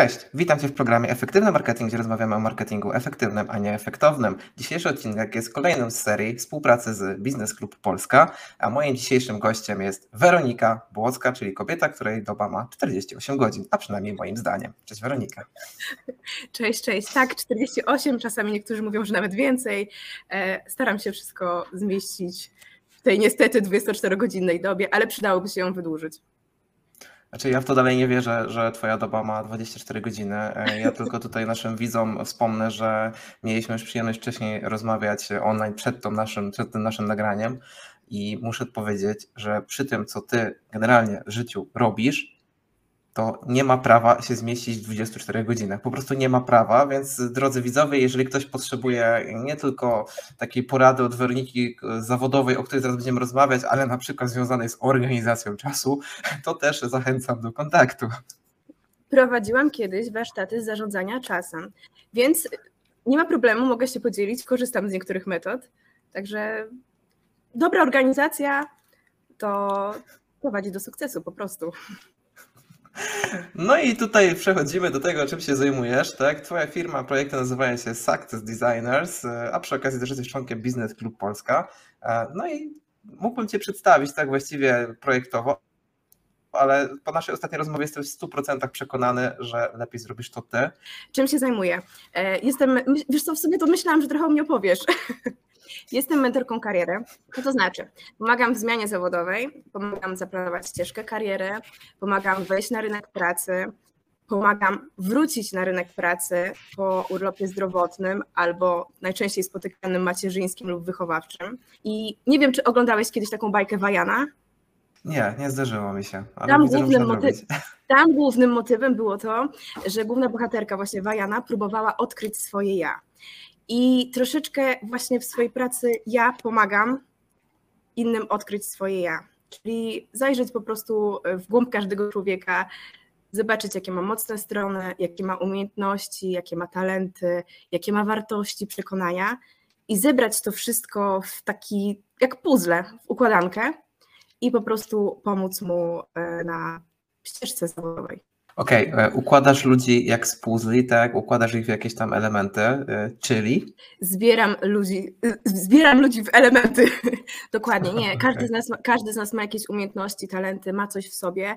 Cześć, witam Cię w programie Efektywny Marketing, gdzie rozmawiamy o marketingu efektywnym, a nie efektownym. Dzisiejszy odcinek jest kolejnym z serii współpracy z Biznes Club Polska, a moim dzisiejszym gościem jest Weronika Błocka, czyli kobieta, której doba ma 48 godzin, a przynajmniej moim zdaniem. Cześć Weronika. Cześć, cześć. Tak, 48, czasami niektórzy mówią, że nawet więcej. E, staram się wszystko zmieścić w tej niestety 24-godzinnej dobie, ale przydałoby się ją wydłużyć. Znaczy ja w to dalej nie wierzę, że twoja doba ma 24 godziny. E, ja tylko tutaj naszym widzom wspomnę, że mieliśmy już przyjemność wcześniej rozmawiać online przed, tą naszym, przed tym naszym nagraniem i muszę powiedzieć, że przy tym, co ty generalnie w życiu robisz, to nie ma prawa się zmieścić w 24 godzinach. Po prostu nie ma prawa, więc drodzy widzowie, jeżeli ktoś potrzebuje nie tylko takiej porady od Weroniki zawodowej, o której zaraz będziemy rozmawiać, ale na przykład związanej z organizacją czasu, to też zachęcam do kontaktu. Prowadziłam kiedyś warsztaty zarządzania czasem, więc nie ma problemu, mogę się podzielić, korzystam z niektórych metod. Także dobra organizacja to prowadzi do sukcesu po prostu. No i tutaj przechodzimy do tego, czym się zajmujesz, tak? Twoja firma, projekty nazywają się Success Designers, a przy okazji też jesteś członkiem Business Club Polska. No i mógłbym Cię przedstawić tak właściwie projektowo, ale po naszej ostatniej rozmowie jestem w 100% przekonany, że lepiej zrobisz to Ty. Czym się zajmuję? E, jestem, wiesz co, w sumie to myślałam, że trochę o mnie opowiesz. Jestem mentorką kariery. Co to znaczy? Pomagam w zmianie zawodowej, pomagam zaplanować ścieżkę kariery, pomagam wejść na rynek pracy, pomagam wrócić na rynek pracy po urlopie zdrowotnym albo najczęściej spotykanym macierzyńskim lub wychowawczym. I nie wiem, czy oglądałeś kiedyś taką bajkę Wajana? Nie, nie zdarzyło mi się. tam, widzę, głównym moty- tam głównym motywem było to, że główna bohaterka, właśnie Wajana, próbowała odkryć swoje ja. I troszeczkę właśnie w swojej pracy ja pomagam innym odkryć swoje ja. Czyli zajrzeć po prostu w głąb każdego człowieka, zobaczyć, jakie ma mocne strony, jakie ma umiejętności, jakie ma talenty, jakie ma wartości, przekonania i zebrać to wszystko w taki, jak puzzle, w układankę i po prostu pomóc mu e, na ścieżce zawodowej. Okej, okay, e, układasz ludzi jak z puzli, tak? Układasz ich w jakieś tam elementy, e, czyli? Zbieram ludzi, e, zbieram ludzi w elementy. Dokładnie, nie. Każdy z, nas ma, każdy z nas ma jakieś umiejętności, talenty, ma coś w sobie.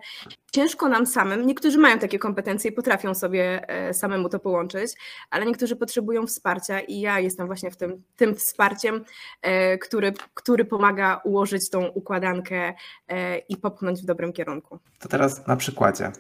Ciężko nam samym, niektórzy mają takie kompetencje i potrafią sobie samemu to połączyć, ale niektórzy potrzebują wsparcia i ja jestem właśnie w tym, tym wsparciem, który, który pomaga ułożyć tą układankę i popchnąć w dobrym kierunku. To teraz na przykładzie.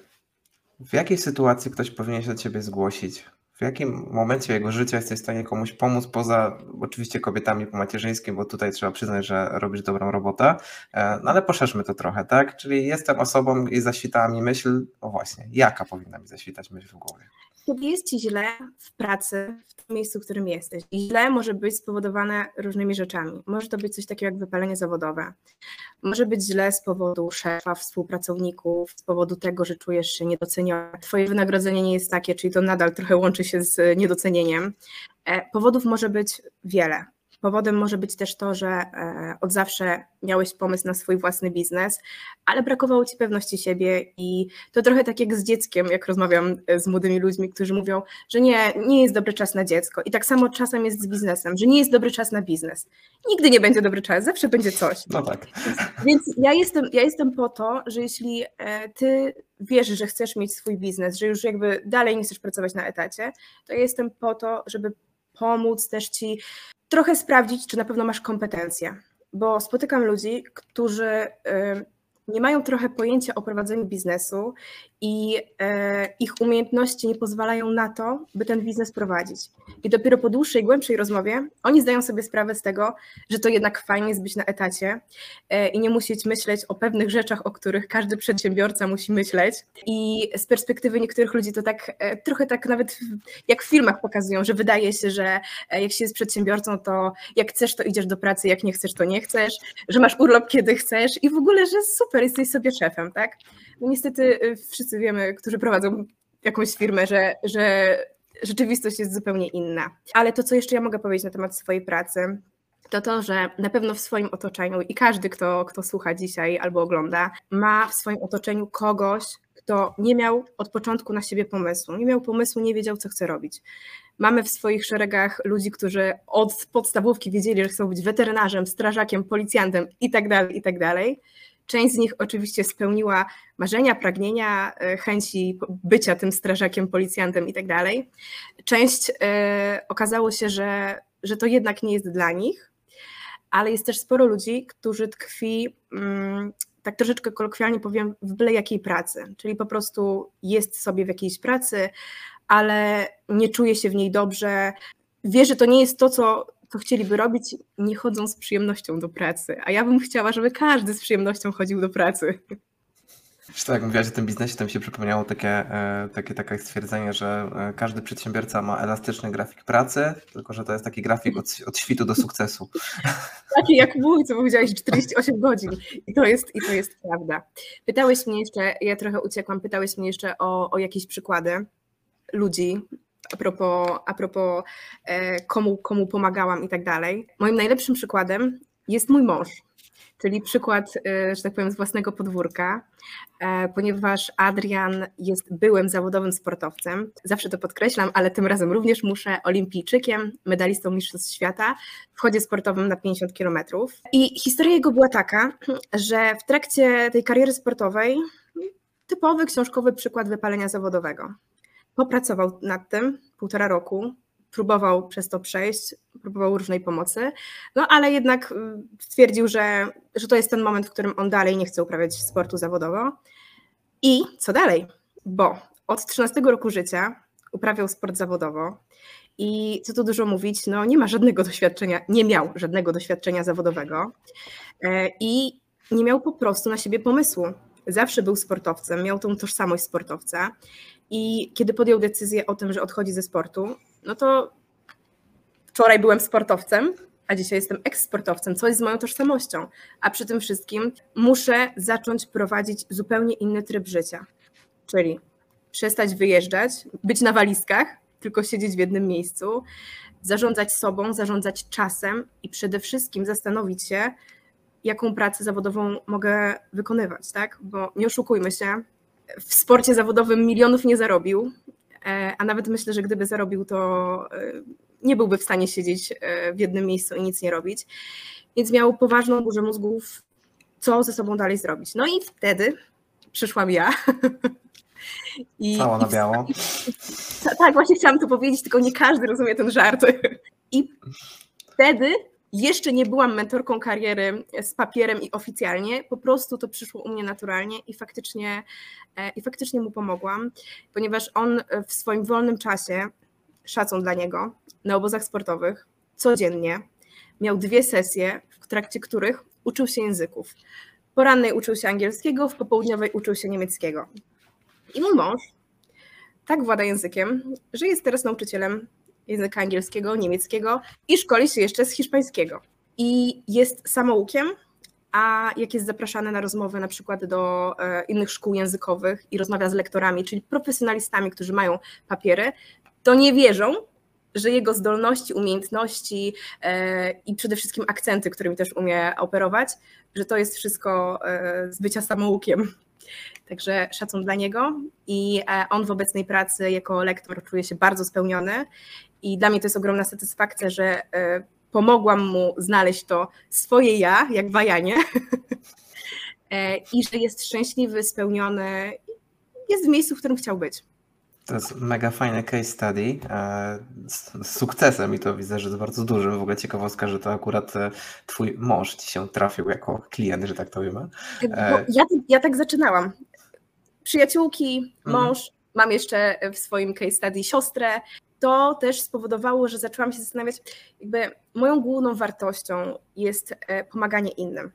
W jakiej sytuacji ktoś powinien się do ciebie zgłosić? W jakim momencie jego życia jesteś w stanie komuś pomóc, poza oczywiście kobietami po macierzyńskim, bo tutaj trzeba przyznać, że robisz dobrą robotę, e, no ale poszerzmy to trochę, tak? Czyli jestem osobą i zaświtała mi myśl, o właśnie, jaka powinna mi zaświtać myśl w głowie? Kiedy jest ci źle w pracy, w tym miejscu, w którym jesteś, i źle może być spowodowane różnymi rzeczami. Może to być coś takiego jak wypalenie zawodowe. Może być źle z powodu szefa, współpracowników, z powodu tego, że czujesz się niedoceniony. Twoje wynagrodzenie nie jest takie, czyli to nadal trochę łączy się z niedocenieniem. E, powodów może być wiele. Powodem może być też to, że e, od zawsze miałeś pomysł na swój własny biznes, ale brakowało ci pewności siebie i to trochę tak jak z dzieckiem, jak rozmawiam e, z młodymi ludźmi, którzy mówią, że nie, nie jest dobry czas na dziecko. I tak samo czasem jest z biznesem, że nie jest dobry czas na biznes. Nigdy nie będzie dobry czas, zawsze będzie coś. No tak. Więc ja jestem, ja jestem po to, że jeśli e, ty wiesz, że chcesz mieć swój biznes, że już jakby dalej nie chcesz pracować na etacie, to ja jestem po to, żeby pomóc też ci trochę sprawdzić, czy na pewno masz kompetencje, bo spotykam ludzi, którzy nie mają trochę pojęcia o prowadzeniu biznesu i e, ich umiejętności nie pozwalają na to, by ten biznes prowadzić. I dopiero po dłuższej, głębszej rozmowie oni zdają sobie sprawę z tego, że to jednak fajnie jest być na etacie e, i nie musieć myśleć o pewnych rzeczach, o których każdy przedsiębiorca musi myśleć. I z perspektywy niektórych ludzi to tak e, trochę tak nawet jak w filmach pokazują, że wydaje się, że e, jak się jest przedsiębiorcą, to jak chcesz, to idziesz do pracy, jak nie chcesz, to nie chcesz, że masz urlop, kiedy chcesz i w ogóle, że super, jesteś sobie szefem, tak? No niestety y, wszyscy wiemy, którzy prowadzą jakąś firmę, że, że rzeczywistość jest zupełnie inna. Ale to, co jeszcze ja mogę powiedzieć na temat swojej pracy, to to, że na pewno w swoim otoczeniu i każdy, kto, kto słucha dzisiaj albo ogląda, ma w swoim otoczeniu kogoś, kto nie miał od początku na siebie pomysłu. Nie miał pomysłu, nie wiedział, co chce robić. Mamy w swoich szeregach ludzi, którzy od podstawówki wiedzieli, że chcą być weterynarzem, strażakiem, policjantem itd., tak itd. Część z nich oczywiście spełniła marzenia, pragnienia, e, chęci bycia tym strażakiem, policjantem itd. Tak Część e, okazało się, że, że to jednak nie jest dla nich, ale jest też sporo ludzi, którzy tkwi, mm, tak troszeczkę kolokwialnie powiem, w byle jakiej pracy, czyli po prostu jest sobie w jakiejś pracy, ale nie czuje się w niej dobrze, wie, że to nie jest to, co, co chcieliby robić, nie chodzą z przyjemnością do pracy. A ja bym chciała, żeby każdy z przyjemnością chodził do pracy. Wiesz, tak, jak mówiłaś o tym biznesie, to mi się przypomniało takie, e, takie, takie stwierdzenie, że e, każdy przedsiębiorca ma elastyczny grafik pracy, tylko że to jest taki grafik od, od świtu do sukcesu. Taki jak mój, co powiedziałeś, 48 godzin. I to jest, i to jest prawda. Pytałeś mnie jeszcze, ja trochę uciekłam, pytałeś mnie jeszcze o, o jakieś przykłady ludzi, a propos, a propos e, komu, komu pomagałam i tak dalej. Moim najlepszym przykładem jest mój mąż, czyli przykład, e, że tak powiem, z własnego podwórka, e, ponieważ Adrian jest byłym zawodowym sportowcem, zawsze to podkreślam, ale tym razem również muszę, olimpijczykiem, medalistą Mistrzostw Świata w chodzie sportowym na 50 kilometrów. I historia jego była taka, że w trakcie tej kariery sportowej typowy książkowy przykład wypalenia zawodowego popracował nad tym półtora roku, próbował przez to przejść, próbował różnej pomocy, no ale jednak y, stwierdził, że, że to jest ten moment, w którym on dalej nie chce uprawiać sportu zawodowo. I co dalej? Bo od 13 roku życia uprawiał sport zawodowo i co tu dużo mówić, no nie ma żadnego doświadczenia, nie miał żadnego doświadczenia zawodowego e, i nie miał po prostu na siebie pomysłu. Zawsze był sportowcem, miał tą tożsamość sportowca i kiedy podjął decyzję o tym, że odchodzi ze sportu, no to wczoraj byłem sportowcem, a dzisiaj jestem eksportowcem, co jest z moją tożsamością. A przy tym wszystkim muszę zacząć prowadzić zupełnie inny tryb życia. Czyli przestać wyjeżdżać, być na walizkach, tylko siedzieć w jednym miejscu, zarządzać sobą, zarządzać czasem i przede wszystkim zastanowić się, jaką pracę zawodową mogę wykonywać, tak? Bo nie oszukujmy się, w sporcie zawodowym milionów nie zarobił, e, a nawet myślę, że gdyby zarobił, to e, nie byłby w stanie siedzieć e, w jednym miejscu i nic nie robić. Więc miał poważną burzę mózgów, co ze sobą dalej zrobić. No i wtedy przyszłam ja. I, Cała na biało. I, tak, właśnie chciałam to powiedzieć, tylko nie każdy rozumie ten żart. I wtedy jeszcze nie byłam mentorką kariery z papierem i oficjalnie, po prostu to przyszło u mnie naturalnie i faktycznie, e, i faktycznie mu pomogłam, ponieważ on w swoim wolnym czasie, szacun dla niego, na obozach sportowych, codziennie miał dwie sesje, w trakcie których uczył się języków. Porannej uczył się angielskiego, w popołudniowej uczył się niemieckiego. I mój mąż tak włada językiem, że jest teraz nauczycielem języka angielskiego, niemieckiego i szkoli się jeszcze z hiszpańskiego. I jest samoukiem, a jak jest zapraszany na rozmowy na przykład do e, innych szkół językowych i rozmawia z lektorami, czyli profesjonalistami, którzy mają papiery, to nie wierzą, że jego zdolności, umiejętności e, i przede wszystkim akcenty, którymi też umie operować, że to jest wszystko e, z bycia samoukiem. Także szacun dla niego i on w obecnej pracy jako lektor czuje się bardzo spełniony i dla mnie to jest ogromna satysfakcja, że e, pomogłam mu znaleźć to swoje ja, jak wajanie, e, i że jest szczęśliwy, spełniony, jest w miejscu, w którym chciał być. To jest mega fajny case study e, z sukcesem i to widzę, że jest bardzo dużym. W ogóle ciekawostka, że to akurat twój mąż ci się trafił jako klient, że tak to wiemy. Ja, ja tak zaczynałam. Przyjaciółki, mhm. mąż, mm. mam jeszcze w swoim case study siostrę to też spowodowało, że zaczęłam się zastanawiać, jakby moją główną wartością jest e, pomaganie innym.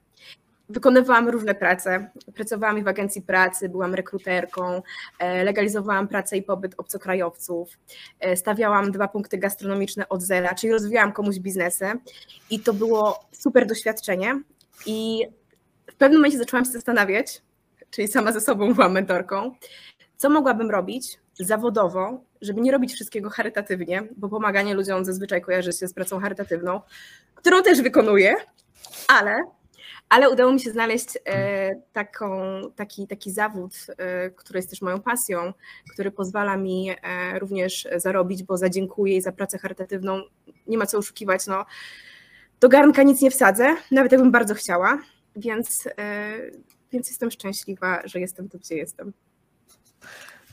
Wykonywałam różne prace. Pracowałam w agencji pracy, byłam rekruterką, e, legalizowałam pracę i pobyt obcokrajowców, e, stawiałam dwa punkty gastronomiczne od zera, czyli rozwijałam komuś biznesy i to było super doświadczenie. I w pewnym momencie zaczęłam się zastanawiać, czyli sama ze sobą byłam mentorką, co mogłabym robić zawodowo, żeby nie robić wszystkiego charytatywnie, bo pomaganie ludziom zazwyczaj kojarzy się z pracą charytatywną, którą też wykonuję, ale ale udało mi się znaleźć e, taką, taki, taki zawód, e, który jest też moją pasją, który pozwala mi e, również zarobić, bo za dziękuję i za pracę charytatywną. Nie ma co oszukiwać, no, do garnka nic nie wsadzę, nawet jakbym bardzo chciała, więc, więc jestem szczęśliwa, że jestem tu, gdzie jestem.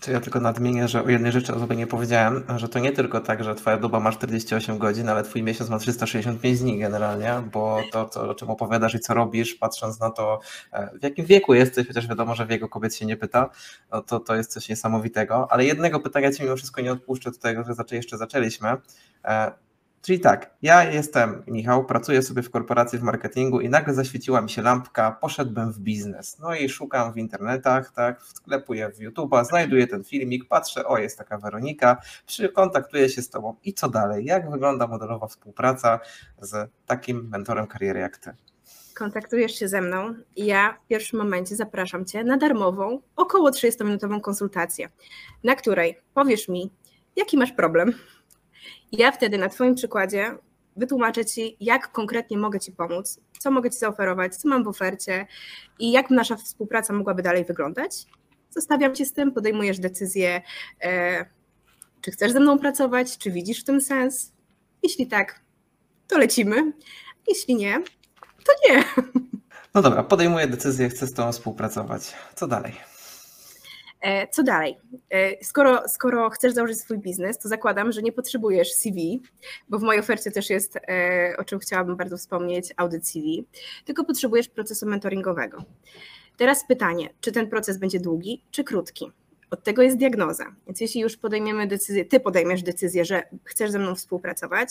To ja tylko nadmienię, że o jednej rzeczy o sobie nie powiedziałem, że to nie tylko tak, że twoja doba ma 48 godzin, ale twój miesiąc ma 365 dni generalnie, bo to, to o czym opowiadasz i co robisz, patrząc na to, e, w jakim wieku jesteś, chociaż wiadomo, że wieku kobiet się nie pyta, no to, to jest coś niesamowitego. Ale jednego pytania ci mimo wszystko nie odpuszczę tutaj, że jeszcze zaczęliśmy. Czyli tak, ja jestem Michał, pracuję sobie w korporacji w marketingu i nagle zaświeciła mi się lampka, poszedłbym w biznes. No i szukam w internetach, tak, wklepuję w YouTube'a, znajduję ten filmik, patrzę, o jest taka Weronika, kontaktuję się z Tobą i co dalej? Jak wygląda modelowa współpraca z takim mentorem kariery jak Ty? kontaktujesz się ze mną i ja w pierwszym momencie zapraszam Cię na darmową, około 30-minutową konsultację, na której powiesz mi, jaki masz problem, ja wtedy na Twoim przykładzie wytłumaczę Ci, jak konkretnie mogę Ci pomóc, co mogę Ci zaoferować, co mam w ofercie i jak nasza współpraca mogłaby dalej wyglądać. Zostawiam Cię z tym, podejmujesz decyzję, e, czy chcesz ze mną pracować, czy widzisz w tym sens. Jeśli tak, to lecimy. Jeśli nie, to nie. No dobra, podejmuję decyzję, chcę z Tobą współpracować. Co dalej? E, co dalej? E, skoro, skoro chcesz założyć swój biznes, to zakładam, że nie potrzebujesz CV, bo w mojej ofercie też jest, e, o czym chciałabym bardzo wspomnieć, audyt CV, tylko potrzebujesz procesu mentoringowego. Teraz pytanie, czy ten proces będzie długi, czy krótki? Od tego jest diagnoza. Więc jeśli już podejmiemy decyzję, ty podejmiesz decyzję, że chcesz ze mną współpracować,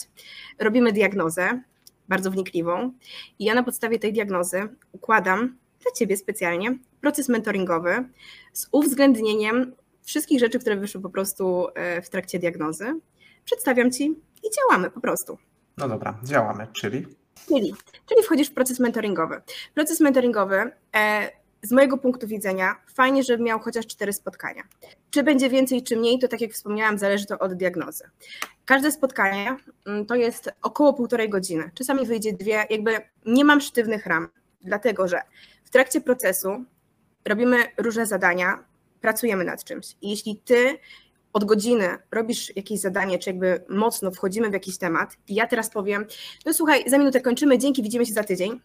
robimy diagnozę, bardzo wnikliwą, i ja na podstawie tej diagnozy układam dla ciebie specjalnie proces mentoringowy z uwzględnieniem wszystkich rzeczy, które wyszły po prostu e, w trakcie diagnozy. Przedstawiam Ci i działamy po prostu. No dobra, działamy, czyli? Czyli, czyli wchodzisz w proces mentoringowy. Proces mentoringowy e, z mojego punktu widzenia fajnie, żeby miał chociaż cztery spotkania. Czy będzie więcej, czy mniej, to tak jak wspomniałam, zależy to od diagnozy. Każde spotkanie mm, to jest około półtorej godziny. Czasami wyjdzie dwie, jakby nie mam sztywnych ram, dlatego że w trakcie procesu robimy różne zadania, pracujemy nad czymś. I jeśli ty od godziny robisz jakieś zadanie, czy jakby mocno wchodzimy w jakiś temat, i ja teraz powiem, no słuchaj, za minutę kończymy, dzięki, widzimy się za tydzień,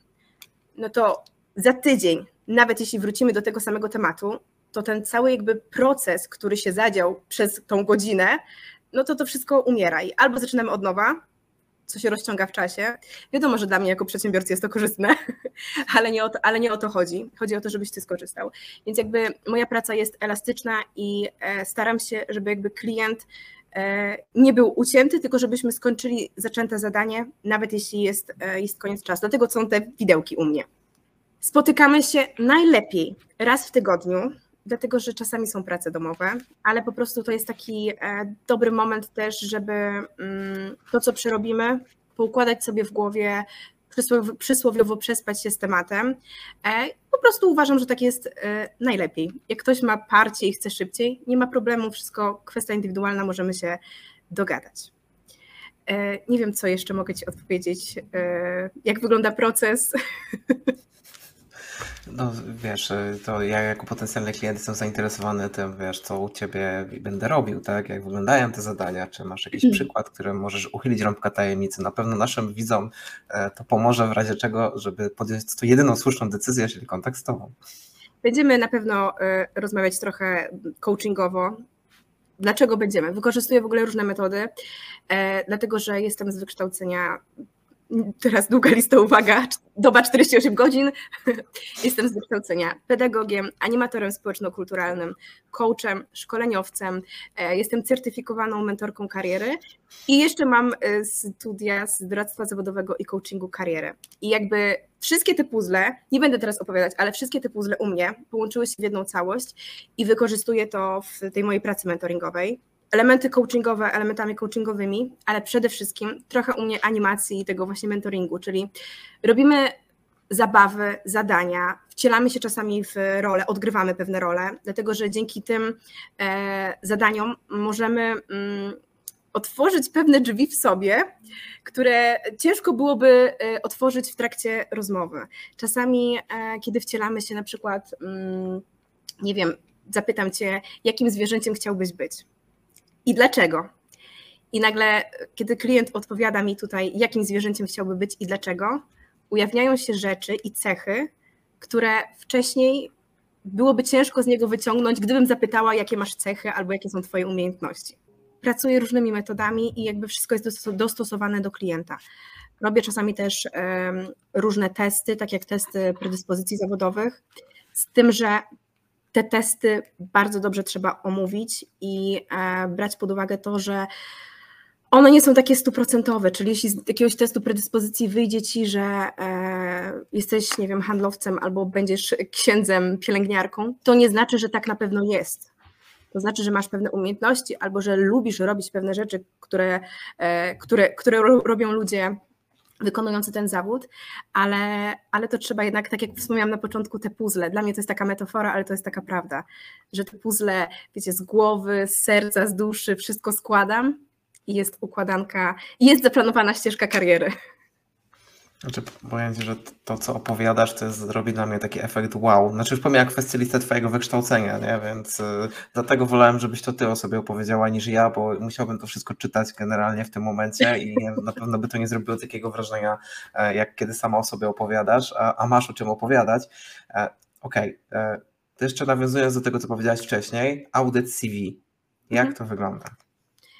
no to za tydzień, nawet jeśli wrócimy do tego samego tematu, to ten cały jakby proces, który się zadział przez tą godzinę, no to to wszystko umiera i albo zaczynamy od nowa, co się rozciąga w czasie. Wiadomo, że dla mnie jako przedsiębiorcy jest to korzystne, ale nie, o to, ale nie o to chodzi. Chodzi o to, żebyś ty skorzystał. Więc jakby moja praca jest elastyczna i e, staram się, żeby jakby klient e, nie był ucięty, tylko żebyśmy skończyli zaczęte zadanie, nawet jeśli jest, e, jest koniec czasu. Dlatego są te widełki u mnie. Spotykamy się najlepiej raz w tygodniu, dlatego że czasami są prace domowe, ale po prostu to jest taki e, dobry moment też, żeby mm, to, co przerobimy, poukładać sobie w głowie, przysłowiowo przespać się z tematem. E, po prostu uważam, że tak jest e, najlepiej. Jak ktoś ma parcie i chce szybciej, nie ma problemu, wszystko kwestia indywidualna, możemy się dogadać. Nie wiem, co jeszcze mogę Ci odpowiedzieć, jak wygląda proces. No wiesz, to ja jako potencjalny klient jestem zainteresowany tym, wiesz, co u Ciebie będę robił, tak? Jak wyglądają te zadania, czy masz jakiś hmm. przykład, który możesz uchylić rąbka tajemnicy. Na pewno naszym widzom e, to pomoże w razie czego, żeby podjąć to jedyną słuszną decyzję, czyli kontakt z Tobą. Będziemy na pewno e, rozmawiać trochę coachingowo. Dlaczego będziemy? Wykorzystuję w ogóle różne metody, e, dlatego że jestem z wykształcenia teraz długa lista, uwaga, doba 48 godzin. Jestem z wykształcenia pedagogiem, animatorem społeczno-kulturalnym, coachem, szkoleniowcem, e, jestem certyfikowaną mentorką kariery i jeszcze mam e, studia z doradztwa zawodowego i coachingu kariery. I jakby wszystkie te puzzle, nie będę teraz opowiadać, ale wszystkie te puzzle u mnie połączyły się w jedną całość i wykorzystuję to w tej mojej pracy mentoringowej elementy coachingowe elementami coachingowymi, ale przede wszystkim trochę u mnie animacji i tego właśnie mentoringu, czyli robimy zabawy, zadania, wcielamy się czasami w role, odgrywamy pewne role, dlatego że dzięki tym e, zadaniom możemy mm, otworzyć pewne drzwi w sobie, które ciężko byłoby e, otworzyć w trakcie rozmowy. Czasami, e, kiedy wcielamy się na przykład, mm, nie wiem, zapytam cię, jakim zwierzęciem chciałbyś być i dlaczego. I nagle, kiedy klient odpowiada mi tutaj, jakim zwierzęciem chciałby być i dlaczego, ujawniają się rzeczy i cechy, które wcześniej byłoby ciężko z niego wyciągnąć, gdybym zapytała, jakie masz cechy albo jakie są Twoje umiejętności. Pracuję różnymi metodami i jakby wszystko jest dostosowane do klienta. Robię czasami też różne testy, tak jak testy predyspozycji zawodowych, z tym, że te testy bardzo dobrze trzeba omówić i e, brać pod uwagę to, że one nie są takie stuprocentowe, czyli jeśli z jakiegoś testu predyspozycji wyjdzie ci, że e, jesteś, nie wiem, handlowcem albo będziesz księdzem, pielęgniarką, to nie znaczy, że tak na pewno jest. To znaczy, że masz pewne umiejętności albo że lubisz robić pewne rzeczy, które, e, które, które robią ludzie wykonujący ten zawód, ale, ale to trzeba jednak, tak jak wspomniałam na początku, te puzzle. Dla mnie to jest taka metafora, ale to jest taka prawda, że te puzzle, wiecie, z głowy, z serca, z duszy, wszystko składam i jest układanka, jest zaplanowana ścieżka kariery. Znaczy, powiem Ci, że to, co opowiadasz, to jest, zrobi dla mnie taki efekt wow. Znaczy, już pomijam kwestię listy Twojego wykształcenia, nie? Więc y, dlatego wolałem, żebyś to Ty o sobie opowiedziała niż ja, bo musiałbym to wszystko czytać generalnie w tym momencie i nie, na pewno by to nie zrobiło takiego wrażenia, e, jak kiedy sama o sobie opowiadasz, a, a masz o czym opowiadać. E, Okej, okay. E, to jeszcze nawiązując do tego, co powiedziałaś wcześniej, audyt CV. Jak mhm. to wygląda?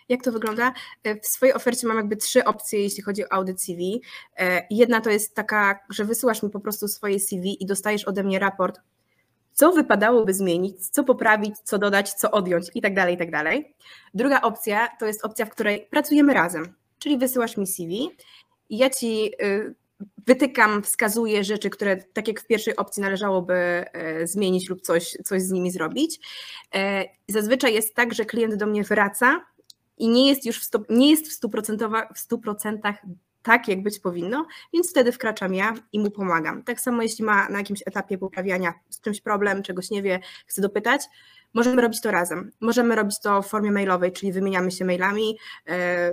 Jak to wygląda? E, w swojej ofercie mam jakby trzy opcje, jeśli chodzi o audyt CV. E, jedna to jest taka, że wysyłasz mi po prostu swoje CV i dostajesz ode mnie raport, co wypadałoby zmienić, co poprawić, co dodać, co odjąć i tak dalej, i tak. Druga opcja to jest opcja, w której pracujemy razem, czyli wysyłasz mi CV ja ci y, wytykam, wskazuję rzeczy, które tak jak w pierwszej opcji należałoby e, zmienić lub coś, coś z nimi zrobić. Zazwyczaj jest tak, że klient do mnie wraca i nie jest już w, nie jest w 100%, w 100% tak, jak być powinno, więc wtedy wkraczam ja i mu pomagam. Tak samo jeśli ma na jakimś etapie poprawiania z czymś problem, czegoś nie wie, chce dopytać, możemy robić to razem. Możemy robić to w formie mailowej, czyli wymieniamy się mailami, e,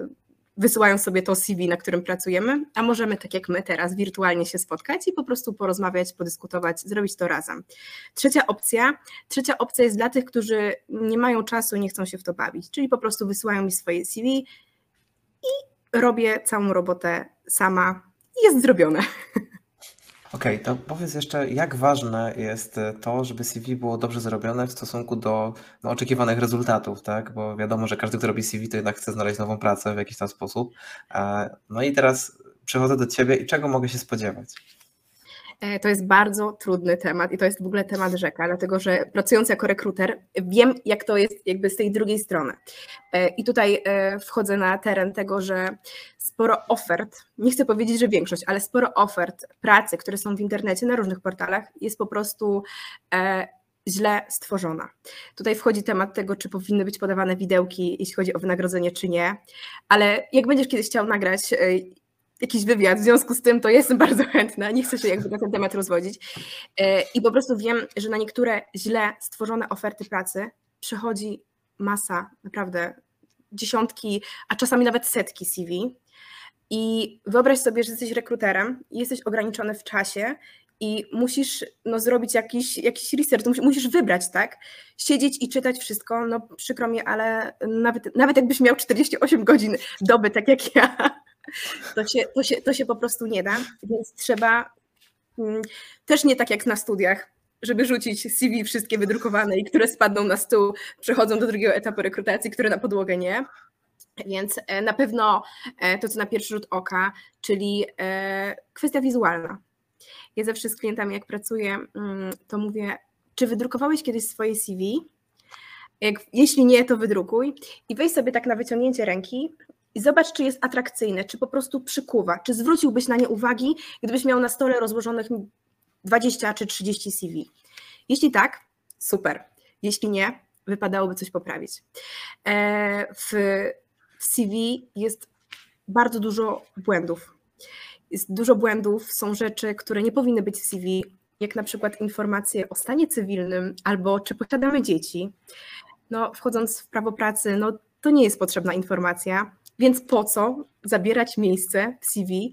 wysyłają sobie to CV, na którym pracujemy, a możemy tak jak my teraz wirtualnie się spotkać i po prostu porozmawiać, podyskutować, zrobić to razem. Trzecia opcja, trzecia opcja jest dla tych, którzy nie mają czasu nie chcą się w to bawić, czyli po prostu wysyłają mi swoje CV i robię całą robotę sama jest zrobione. Okej, to powiedz jeszcze, jak ważne jest e, to, żeby CV było dobrze zrobione w stosunku do no, oczekiwanych rezultatów, tak? Bo wiadomo, że każdy, kto robi CV, to jednak chce znaleźć nową pracę w jakiś tam sposób. E, no i teraz przechodzę do Ciebie i czego mogę się spodziewać? E, to jest bardzo trudny temat i to jest w ogóle temat rzeka, dlatego że pracując jako rekruter wiem, jak to jest jakby z tej drugiej strony. E, I tutaj e, wchodzę na teren tego, że sporo ofert, nie chcę powiedzieć, że większość, ale sporo ofert pracy, które są w internecie na różnych portalach, jest po prostu źle stworzona. Tutaj wchodzi temat tego, czy powinny być podawane widełki, jeśli chodzi o wynagrodzenie, czy nie, ale jak będziesz kiedyś chciał nagrać jakiś wywiad, w związku z tym to jestem bardzo chętna, nie chcę się jakby na ten temat rozwodzić. E, I po prostu wiem, że na niektóre źle stworzone oferty pracy przychodzi masa, naprawdę dziesiątki, a czasami nawet setki CV. I wyobraź sobie, że jesteś rekruterem jesteś ograniczony w czasie i musisz no, zrobić jakiś, jakiś research, musisz wybrać, tak? Siedzieć i czytać wszystko, no przykro mi, ale nawet, nawet jakbyś miał 48 godzin doby, tak jak ja, to się, to, się, to się po prostu nie da, więc trzeba mm, też nie tak jak na studiach, żeby rzucić CV wszystkie wydrukowane i które spadną na stół, przechodzą do drugiego etapu rekrutacji, które na podłogę nie. Więc e, na pewno e, to, co na pierwszy rzut oka, czyli e, kwestia wizualna. Ja zawsze z klientami, jak pracuję, mm, to mówię, czy wydrukowałeś kiedyś swoje CV? Jak, jeśli nie, to wydrukuj i weź sobie tak na wyciągnięcie ręki i zobacz, czy jest atrakcyjne, czy po prostu przykuwa, czy zwróciłbyś na nie uwagi, gdybyś miał na stole rozłożonych 20 czy 30 CV. Jeśli tak, super. Jeśli nie, wypadałoby coś poprawić. E, w CV jest bardzo dużo błędów. Jest dużo błędów, są rzeczy, które nie powinny być w CV, jak na przykład informacje o stanie cywilnym albo czy posiadamy dzieci. No, wchodząc w prawo pracy, no, to nie jest potrzebna informacja, więc po co zabierać miejsce w CV,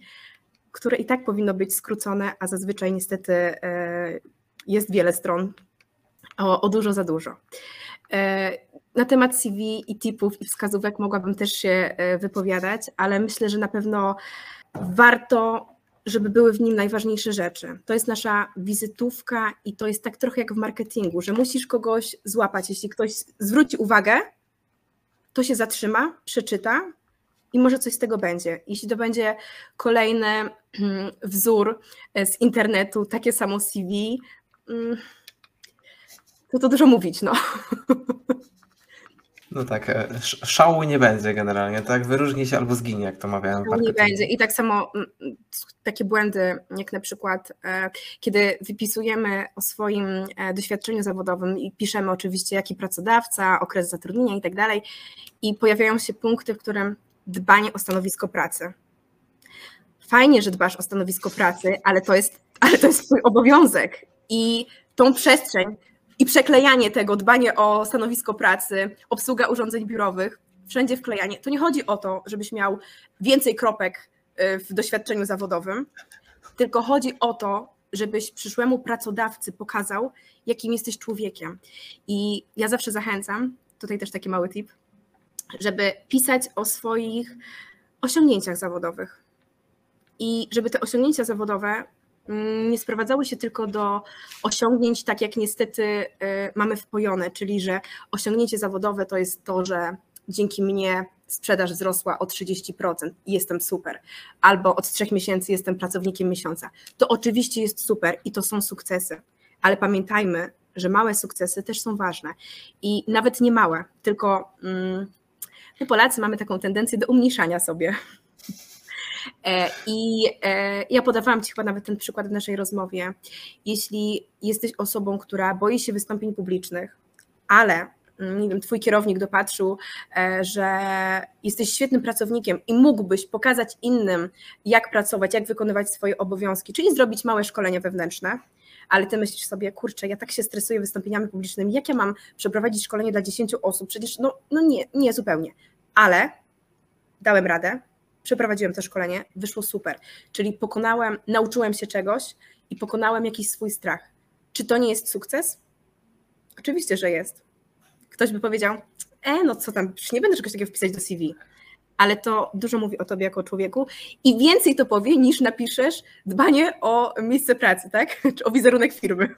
które i tak powinno być skrócone, a zazwyczaj niestety e, jest wiele stron, o, o dużo za dużo. E, na temat CV i tipów i wskazówek mogłabym też się e, wypowiadać, ale myślę, że na pewno warto, żeby były w nim najważniejsze rzeczy. To jest nasza wizytówka i to jest tak trochę jak w marketingu, że musisz kogoś złapać. Jeśli ktoś zwróci uwagę, to się zatrzyma, przeczyta i może coś z tego będzie. Jeśli to będzie kolejny mm, wzór e, z internetu, takie samo CV, mm, to to dużo mówić, no. No tak, e, szału nie będzie generalnie, tak? Wyróżni się albo zginie, jak to mawiałem. Szału nie będzie. I tak samo mm, takie błędy, jak na przykład, e, kiedy wypisujemy o swoim doświadczeniu zawodowym i piszemy oczywiście, jaki pracodawca, okres zatrudnienia i tak dalej, i pojawiają się punkty, w którym dbanie o stanowisko pracy. Fajnie, że dbasz o stanowisko pracy, ale to jest, ale to jest twój obowiązek. I tą przestrzeń, i przeklejanie tego, dbanie o stanowisko pracy, obsługa urządzeń biurowych, wszędzie wklejanie. To nie chodzi o to, żebyś miał więcej kropek y, w doświadczeniu zawodowym, tylko chodzi o to, żebyś przyszłemu pracodawcy pokazał, jakim jesteś człowiekiem. I ja zawsze zachęcam, tutaj też taki mały tip, żeby pisać o swoich osiągnięciach zawodowych. I żeby te osiągnięcia zawodowe Mm, nie sprowadzały się tylko do osiągnięć, tak jak niestety y, mamy wpojone, czyli że osiągnięcie zawodowe to jest to, że dzięki mnie sprzedaż wzrosła o 30% i jestem super, albo od trzech miesięcy jestem pracownikiem miesiąca. To oczywiście jest super i to są sukcesy, ale pamiętajmy, że małe sukcesy też są ważne i nawet nie małe, tylko mm, my Polacy mamy taką tendencję do umniejszania sobie E, I e, ja podawałam Ci chyba nawet ten przykład w naszej rozmowie. Jeśli jesteś osobą, która boi się wystąpień publicznych, ale mm, nie wiem, twój kierownik dopatrzył, e, że jesteś świetnym pracownikiem i mógłbyś pokazać innym, jak pracować, jak wykonywać swoje obowiązki, czyli zrobić małe szkolenie wewnętrzne, ale ty myślisz sobie, kurczę, ja tak się stresuję wystąpieniami publicznymi, jak ja mam przeprowadzić szkolenie dla 10 osób? Przecież no, no nie, nie zupełnie. Ale dałem radę, przeprowadziłem to szkolenie, wyszło super. Czyli pokonałem, nauczyłem się czegoś i pokonałem jakiś swój strach. Czy to nie jest sukces? Oczywiście, że jest. Ktoś by powiedział, e, no co tam, nie będę czegoś takiego wpisać do CV. Ale to dużo mówi o tobie jako człowieku i więcej to powie niż napiszesz dbanie o miejsce pracy, tak? Czy o wizerunek firmy.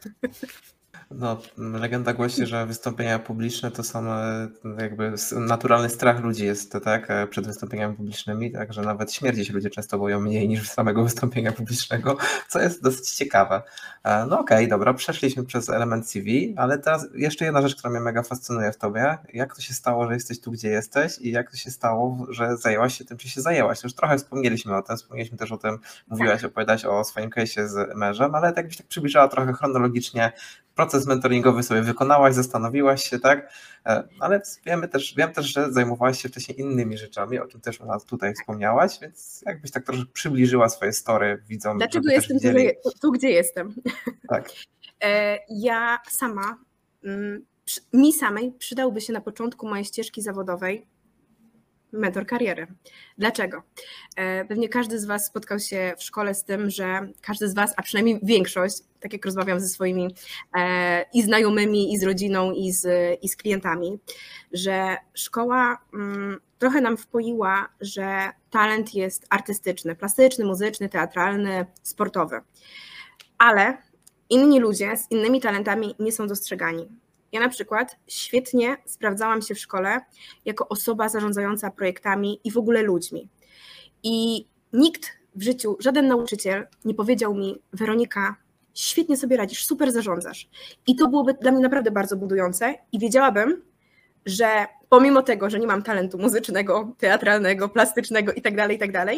No, legenda głosi, że wystąpienia publiczne to są e, jakby naturalny strach ludzi jest tak, e, przed wystąpieniami publicznymi, także nawet śmierci się ludzie często boją mniej niż samego wystąpienia publicznego, co jest dosyć ciekawe. E, no okej, okay, dobra, przeszliśmy przez element CV, ale teraz jeszcze jedna rzecz, która mnie mega fascynuje w tobie. Jak to się stało, że jesteś tu, gdzie jesteś i jak to się stało, że zajęłaś się tym, czy się zajęłaś? Już trochę wspomnieliśmy o tym, wspomnieliśmy też o tym, mówiłaś, opowiadałaś o swoim case'ie z mężem, ale jakbyś tak przybliżała trochę chronologicznie proces mentoringowy sobie wykonałaś, zastanowiłaś się, tak? E, ale wiemy też, wiem też, że zajmowałaś się wcześniej innymi rzeczami, o czym też tutaj wspomniałaś, więc jakbyś tak troszkę przybliżyła swoje story widzom. Dlaczego jestem tu, tu, gdzie jestem? Tak. E, ja sama, mm, mi samej przydałby się na początku mojej ścieżki zawodowej mentor kariery. Dlaczego? E, pewnie każdy z Was spotkał się w szkole z tym, że każdy z Was, a przynajmniej większość, tak jak rozmawiam ze swoimi e, i znajomymi, i z rodziną, i z, i z klientami, że szkoła mm, trochę nam wpoiła, że talent jest artystyczny, plastyczny, muzyczny, teatralny, sportowy. Ale inni ludzie z innymi talentami nie są dostrzegani. Ja na przykład świetnie sprawdzałam się w szkole jako osoba zarządzająca projektami i w ogóle ludźmi. I nikt w życiu, żaden nauczyciel nie powiedział mi, Weronika, świetnie sobie radzisz, super zarządzasz. I to byłoby dla mnie naprawdę bardzo budujące i wiedziałabym, że pomimo tego, że nie mam talentu muzycznego, teatralnego, plastycznego itd., tak itd., tak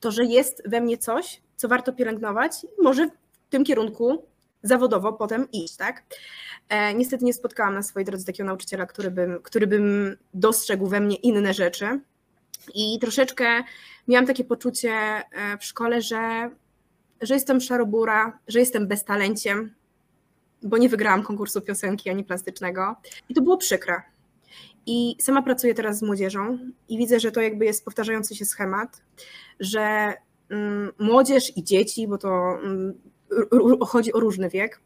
to że jest we mnie coś, co warto pielęgnować może w tym kierunku zawodowo potem iść, tak? E, niestety nie spotkałam na swojej drodze takiego nauczyciela, który bym, który bym dostrzegł we mnie inne rzeczy. I troszeczkę miałam takie poczucie e, w szkole, że, że jestem szarobura, że jestem beztalenciem, bo nie wygrałam konkursu piosenki ani plastycznego. I to było przykre. I sama pracuję teraz z młodzieżą i widzę, że to jakby jest powtarzający się schemat, że mm, młodzież i dzieci, bo to mm, chodzi o różny wiek,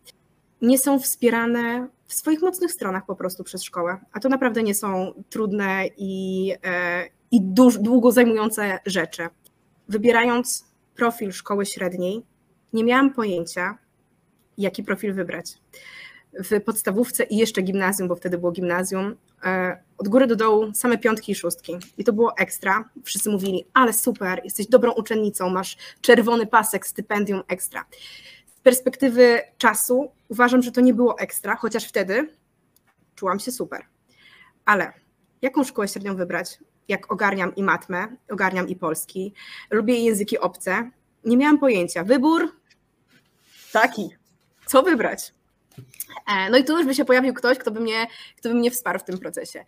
nie są wspierane w swoich mocnych stronach po prostu przez szkołę. A to naprawdę nie są trudne i, e, i długo zajmujące rzeczy. Wybierając profil szkoły średniej, nie miałam pojęcia, jaki profil wybrać. W podstawówce i jeszcze gimnazjum, bo wtedy było gimnazjum, e, od góry do dołu same piątki i szóstki. I to było ekstra. Wszyscy mówili, ale super, jesteś dobrą uczennicą, masz czerwony pasek, stypendium ekstra. Z perspektywy czasu uważam, że to nie było ekstra, chociaż wtedy czułam się super. Ale jaką szkołę średnią wybrać? Jak ogarniam i matmę, ogarniam i polski, lubię języki obce. Nie miałam pojęcia. Wybór taki. Co wybrać? E, no i tu już by się pojawił ktoś, kto by mnie, kto by mnie wsparł w tym procesie.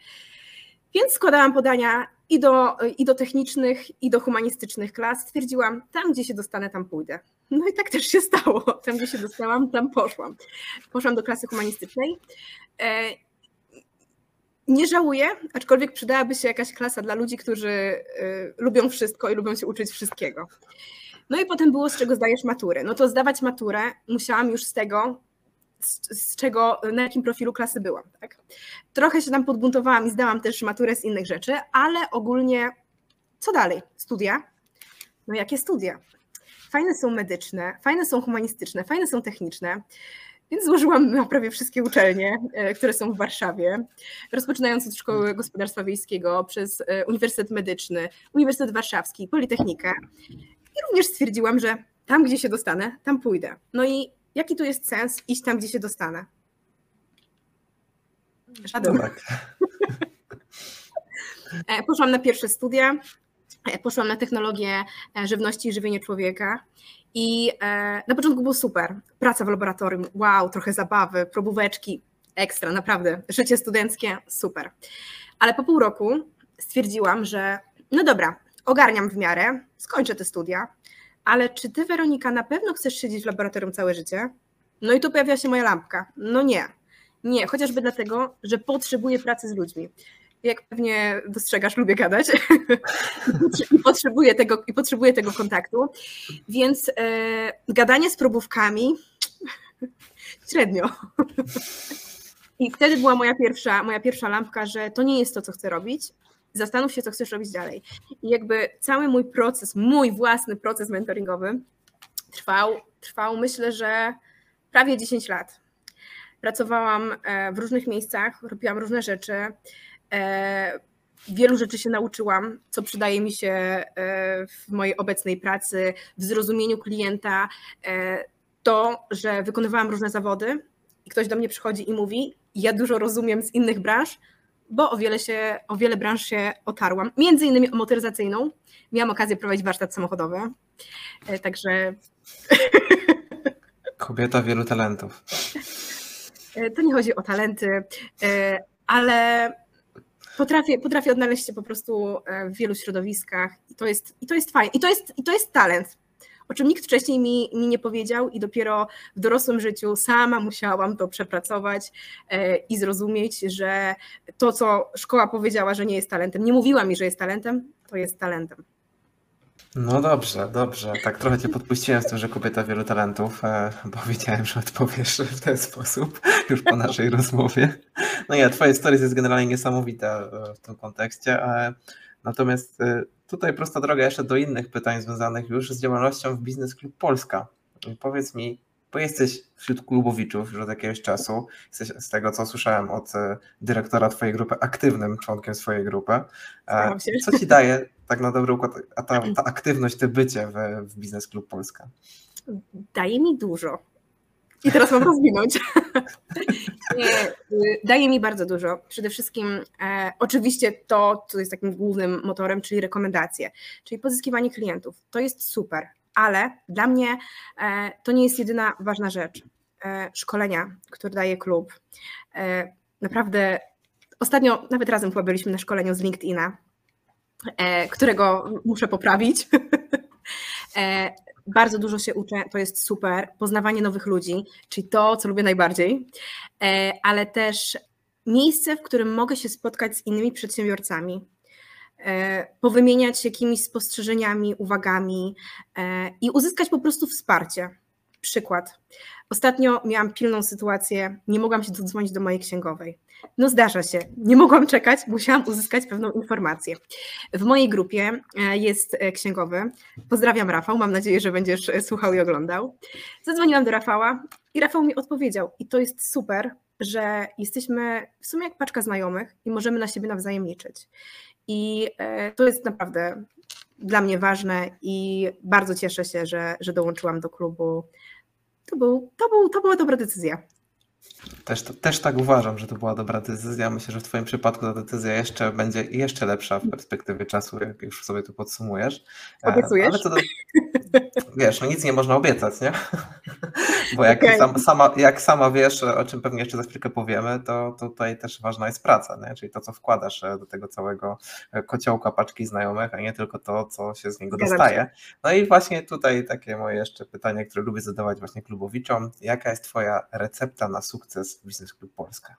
Więc składałam podania i do, i do technicznych, i do humanistycznych klas. Stwierdziłam, tam gdzie się dostanę, tam pójdę. No i tak też się stało. Tam gdzie się dostałam, tam poszłam. Poszłam do klasy humanistycznej. E, nie żałuję, aczkolwiek przydałaby się jakaś klasa dla ludzi, którzy e, lubią wszystko i lubią się uczyć wszystkiego. No i potem było, z czego zdajesz maturę. No to zdawać maturę musiałam już z tego, z, z, czego, na jakim profilu klasy byłam. Tak? Trochę się tam podbuntowałam i zdałam też maturę z innych rzeczy, ale ogólnie co dalej? Studia? No jakie studia? Fajne są medyczne, fajne są humanistyczne, fajne są techniczne. Więc złożyłam na prawie wszystkie uczelnie, e, które są w Warszawie, rozpoczynając od Szkoły Gospodarstwa Wiejskiego, przez e, Uniwersytet Medyczny, Uniwersytet Warszawski, Politechnikę. I również stwierdziłam, że tam, gdzie się dostanę, tam pójdę. No i jaki tu jest sens iść tam, gdzie się dostanę? Żaden. Tak. E, poszłam na pierwsze studia, e, poszłam na technologię e, żywności i żywienie człowieka. I na początku było super. Praca w laboratorium, wow, trochę zabawy, probóweczki, ekstra, naprawdę. Życie studenckie, super. Ale po pół roku stwierdziłam, że no dobra, ogarniam w miarę, skończę te studia, ale czy ty, Weronika, na pewno chcesz siedzieć w laboratorium całe życie? No i tu pojawia się moja lampka. No nie. Nie, chociażby dlatego, że potrzebuję pracy z ludźmi. Jak pewnie dostrzegasz, lubię gadać i potrzebuję tego, i potrzebuję tego kontaktu. Więc e, gadanie z probówkami średnio. I wtedy była moja pierwsza, moja pierwsza lampka, że to nie jest to, co chcę robić, zastanów się, co chcesz robić dalej. I jakby cały mój proces, mój własny proces mentoringowy trwał, trwał myślę, że prawie 10 lat. Pracowałam e, w różnych miejscach, robiłam różne rzeczy. E, wielu rzeczy się nauczyłam, co przydaje mi się e, w mojej obecnej pracy, w zrozumieniu klienta. To, że wykonywałam różne zawody i ktoś do mnie przychodzi i mówi: Ja dużo rozumiem z innych branż, bo o wiele, się, o wiele branż się otarłam. Między innymi o motoryzacyjną. Miałam okazję prowadzić warsztat samochodowy. E, także. Kobieta wielu talentów. E, to nie chodzi o talenty, e, ale potrafię, potrafię odnaleźć się po prostu w wielu środowiskach i to jest, i to jest fajne. I to jest, I to jest talent o czym nikt wcześniej mi, mi nie powiedział i dopiero w dorosłym życiu sama musiałam to przepracować e, i zrozumieć, że to, co szkoła powiedziała, że nie jest talentem, nie mówiła mi, że jest talentem, to jest talentem. No dobrze, dobrze. Tak trochę cię podpuściłem z tym, że kobieta wielu talentów, e, bo wiedziałem, że odpowiesz w ten sposób już po naszej rozmowie. No ja, twoje stories jest generalnie niesamowite e, w tym kontekście, natomiast tutaj prosta droga jeszcze do innych pytań związanych już z działalnością w Biznes Klub Polska. Powiedz mi, bo jesteś wśród klubowiczów już od jakiegoś czasu, jesteś z tego, co słyszałem od e, dyrektora twojej grupy, aktywnym członkiem swojej grupy. E, co ci daje tak na dobry układ a ta, ta aktywność, te bycie w, w Biznes Klub Polska? Daje mi dużo. I teraz mam rozwinąć. Y, daje mi bardzo dużo. Przede wszystkim e, oczywiście to, co jest takim głównym motorem, czyli rekomendacje, czyli pozyskiwanie klientów. To jest super, ale dla mnie e, to nie jest jedyna ważna rzecz. E, szkolenia, które daje klub. E, naprawdę ostatnio nawet razem chyba byliśmy na szkoleniu z LinkedIna, e, którego muszę poprawić. Bardzo dużo się uczę, to jest super. Poznawanie nowych ludzi, czyli to, co lubię najbardziej, e, ale też miejsce, w którym mogę się spotkać z innymi przedsiębiorcami, e, powymieniać jakimiś spostrzeżeniami, uwagami e, i uzyskać po prostu wsparcie. Przykład. Ostatnio miałam pilną sytuację, nie mogłam się dodzwonić do mojej księgowej. No zdarza się, nie mogłam czekać, musiałam uzyskać pewną informację. W mojej grupie e, jest księgowy. Pozdrawiam Rafał, mam nadzieję, że będziesz słuchał i oglądał. Zadzwoniłam do Rafała i Rafał mi odpowiedział i to jest super, że jesteśmy w sumie jak paczka znajomych i możemy na siebie nawzajem liczyć. I e, to jest naprawdę dla mnie ważne i bardzo cieszę się, że, że dołączyłam do klubu. To, był, to, był, to była dobra decyzja. Też, też tak uważam, że to była dobra decyzja. Myślę, że w Twoim przypadku ta decyzja jeszcze będzie jeszcze lepsza w perspektywie czasu, jak już sobie to podsumujesz. E, Obiecujesz? Ale to. Wiesz, no nic nie można obiecać, nie? Bo jak, okay. sam, sama, jak sama wiesz, o czym pewnie jeszcze za chwilkę powiemy, to, to tutaj też ważna jest praca, nie? czyli to, co wkładasz e, do tego całego e, kociołka paczki znajomych, a nie tylko to, co się z niego dostaje. No i właśnie tutaj takie moje jeszcze pytanie, które lubię zadawać właśnie klubowiczom. Jaka jest Twoja recepta na sukces Business Club Polska?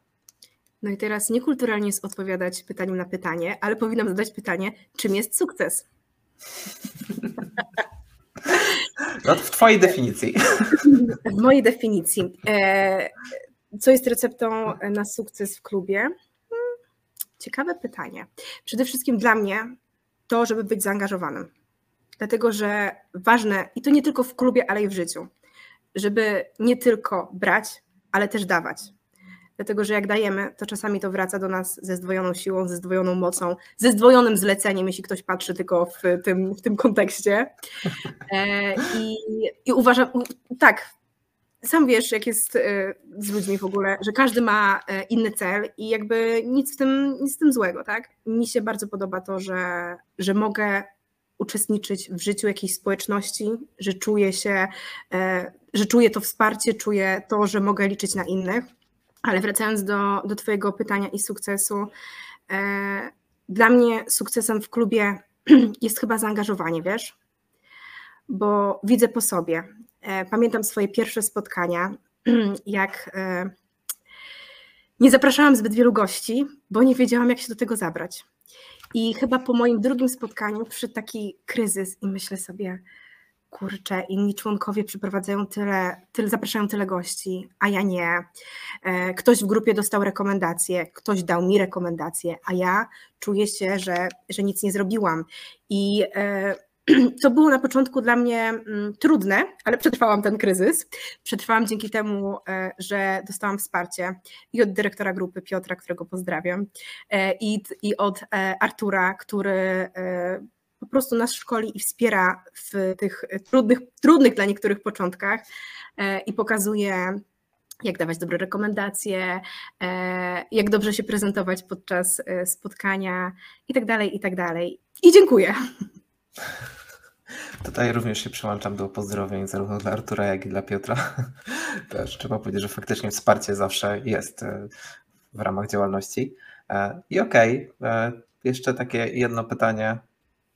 No i teraz niekulturalnie jest odpowiadać pytaniem na pytanie, ale powinnam zadać pytanie, czym jest sukces? No w Twojej definicji. W mojej definicji. E, co jest receptą na sukces w klubie? Hmm, ciekawe pytanie. Przede wszystkim dla mnie to, żeby być zaangażowanym. Dlatego, że ważne, i to nie tylko w klubie, ale i w życiu, żeby nie tylko brać, ale też dawać dlatego że jak dajemy, to czasami to wraca do nas ze zdwojoną siłą, ze zdwojoną mocą, ze zdwojonym zleceniem, jeśli ktoś patrzy tylko w tym, w tym kontekście. E, I, I uważam, tak, sam wiesz, jak jest e, z ludźmi w ogóle, że każdy ma e, inny cel i jakby nic w tym, nic w tym złego, tak? Mi się bardzo podoba to, że, że mogę uczestniczyć w życiu jakiejś społeczności, że czuję się, że czuję to wsparcie, czuję to, że mogę liczyć na innych. Ale wracając do, do Twojego pytania i sukcesu, e, dla mnie sukcesem w klubie jest chyba zaangażowanie, wiesz? Bo widzę po sobie. E, pamiętam swoje pierwsze spotkania, jak e, nie zapraszałam zbyt wielu gości, bo nie wiedziałam, jak się do tego zabrać. I chyba po moim drugim spotkaniu przyszedł taki kryzys i myślę sobie, kurczę, inni członkowie przyprowadzają tyle, tyle, zapraszają tyle gości, a ja nie. E, ktoś w grupie dostał rekomendacje, ktoś dał mi rekomendacje, a ja czuję się, że, że nic nie zrobiłam. I e, to było na początku dla mnie mm, trudne, ale przetrwałam ten kryzys. Przetrwałam dzięki temu, e, że dostałam wsparcie i od dyrektora grupy Piotra, którego pozdrawiam, i, i od Artura, który po prostu nas szkoli i wspiera w tych trudnych, trudnych dla niektórych początkach e, i pokazuje, jak dawać dobre rekomendacje, e, jak dobrze się prezentować podczas e, spotkania i tak dalej, i tak. I dziękuję. Tutaj również się przyłączam do pozdrowień zarówno dla Artura, jak i dla Piotra. Też trzeba powiedzieć, że faktycznie wsparcie zawsze jest w ramach działalności. I okej, okay, jeszcze takie jedno pytanie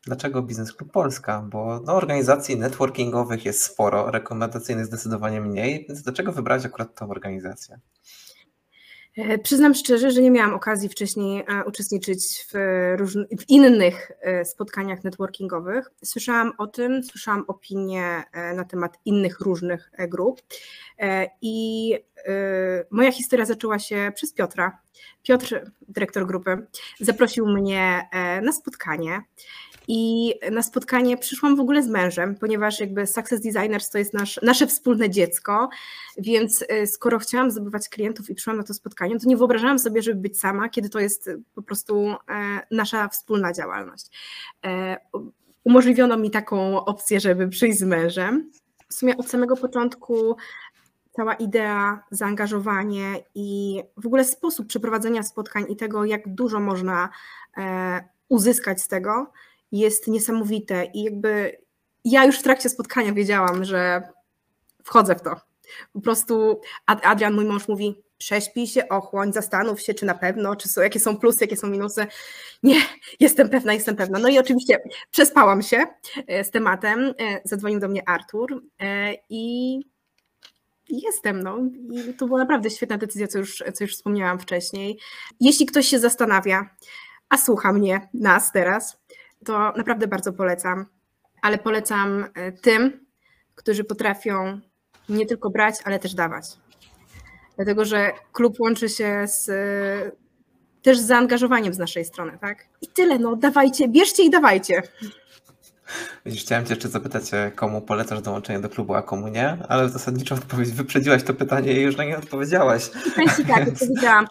Dlaczego Biznes Klub Polska? Bo no, organizacji networkingowych jest sporo, rekomendacyjnych zdecydowanie mniej, więc dlaczego wybrać akurat tę organizację? E, przyznam szczerze, że nie miałam okazji wcześniej e, uczestniczyć w, w, innych e, spotkaniach networkingowych. Słyszałam o tym, słyszałam opinie na temat innych różnych grup i moja historia zaczęła się przez Piotra. Piotr, dyrektor grupy, zaprosił mnie na spotkanie i na spotkanie przyszłam w ogóle z mężem, ponieważ jakby Success Designers to jest nasz, nasze wspólne dziecko, więc y, skoro chciałam zdobywać klientów i przyszłam na to spotkanie, to nie wyobrażałam sobie, żeby być sama, kiedy to jest po prostu e, nasza wspólna działalność. E, umożliwiono mi taką opcję, żeby przyjść z mężem. W sumie od samego początku cała idea, zaangażowanie i w ogóle sposób przeprowadzenia spotkań i tego, jak dużo można e, uzyskać z tego, jest niesamowite i jakby ja już w trakcie spotkania wiedziałam, że wchodzę w to. Po prostu Adrian, mój mąż mówi, prześpij się, ochłoń, zastanów się, czy na pewno, czy są, jakie są plusy, jakie są minusy. Nie, jestem pewna, jestem pewna. No i oczywiście przespałam się e, z tematem, e, zadzwonił do mnie Artur e, i jestem, no i to była naprawdę świetna decyzja, co już, co już wspomniałam wcześniej. Jeśli ktoś się zastanawia, a słucha mnie, nas teraz, to naprawdę bardzo polecam, ale polecam e, tym, którzy potrafią nie tylko brać, ale też dawać. Dlatego, że klub łączy się z też z zaangażowaniem z naszej strony, tak? I tyle, no dawajcie, bierzcie i dawajcie. Widzisz, chciałem Cię jeszcze zapytać, komu polecasz dołączenie do klubu, a komu nie, ale zasadniczo odpowiedź wyprzedziłaś to pytanie i już na nie odpowiedziałaś. I tak, odpowiedziałam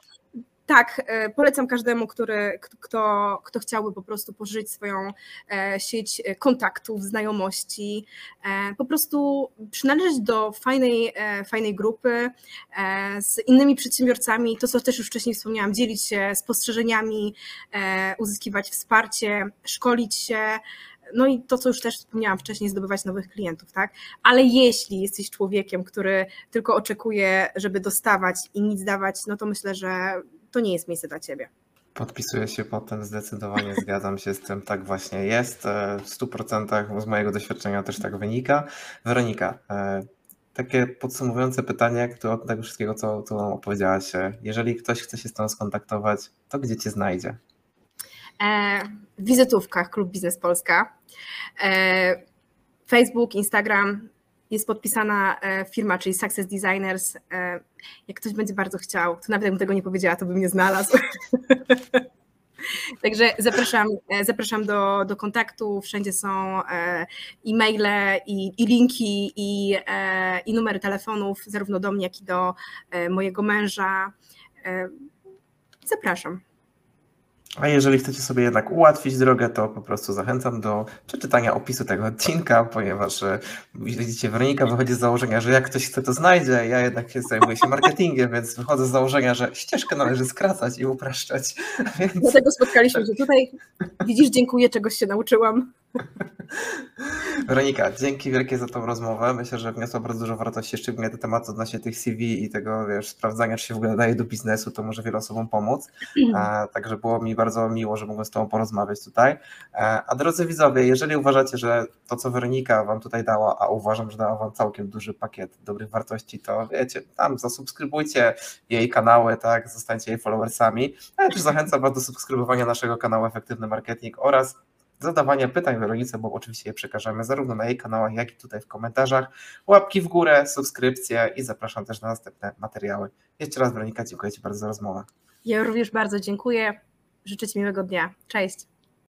tak, e, polecam każdemu, który, kto, kto chciałby po prostu pożyć swoją e, sieć kontaktów, znajomości, e, po prostu przynależeć do fajnej, fajnej grupy z innymi przedsiębiorcami, to co też już wcześniej wspomniałam, dzielić się spostrzeżeniami, uzyskiwać wsparcie, szkolić się, no i to, co już też wspomniałam wcześniej, zdobywać nowych klientów, tak? Ale jeśli jesteś człowiekiem, który tylko oczekuje, żeby dostawać i nic dawać, no to myślę, że to nie jest miejsce dla ciebie. Podpisuję się potem, zdecydowanie zgadzam się z tym, tak właśnie jest. E, w 100% z mojego doświadczenia też tak wynika. Weronika, e, takie podsumowujące pytanie które od tego wszystkiego, co, co nam opowiedziałaś. Jeżeli ktoś chce się z tą skontaktować, to gdzie cię znajdzie? E, w wizytówkach Klub Biznes Polska. Facebook, Instagram, jest podpisana e, firma, czyli Success Designers. E, jak ktoś będzie bardzo chciał, to nawet jakbym tego nie powiedziała, to bym nie znalazł. Także zapraszam, e, zapraszam do, do kontaktu. Wszędzie są e-maile i, i linki i, i numery telefonów, zarówno do mnie, jak i do mojego męża. Zapraszam. A jeżeli chcecie sobie jednak ułatwić drogę, to po prostu zachęcam do przeczytania opisu tego odcinka, ponieważ e, widzicie, Weronika wychodzi z założenia, że jak ktoś chce, to znajdzie. Ja jednak zajmuję się marketingiem, więc wychodzę z założenia, że ścieżkę należy skracać i upraszczać. Więc... Dlatego spotkaliśmy się tutaj. Widzisz, dziękuję, czegoś się nauczyłam. Weronika, dzięki wielkie za tą rozmowę. Myślę, że wniosła bardzo dużo wartości, szczególnie te tematy odnośnie tych CV i tego, wiesz, sprawdzania, czy się w ogóle daje do biznesu, to może wielu osobom pomóc. E, także było mi bardzo miło, że mogłem z Tobą porozmawiać tutaj. A drodzy widzowie, jeżeli uważacie, że to, co Weronika Wam tutaj dała, a uważam, że dała Wam całkiem duży pakiet dobrych wartości, to wiecie, tam zasubskrybujcie jej kanały, tak, zostańcie jej followersami. A ja też zachęcam Was do subskrybowania naszego kanału Efektywny Marketing oraz zadawania pytań Weronice, bo oczywiście je przekażemy zarówno na jej kanałach, jak i tutaj w komentarzach. Łapki w górę, subskrypcje i zapraszam też na następne materiały. Jeszcze raz Weronika, dziękuję Ci bardzo za rozmowę. Ja również bardzo dziękuję. Życzę Ci miłego dnia. Cześć.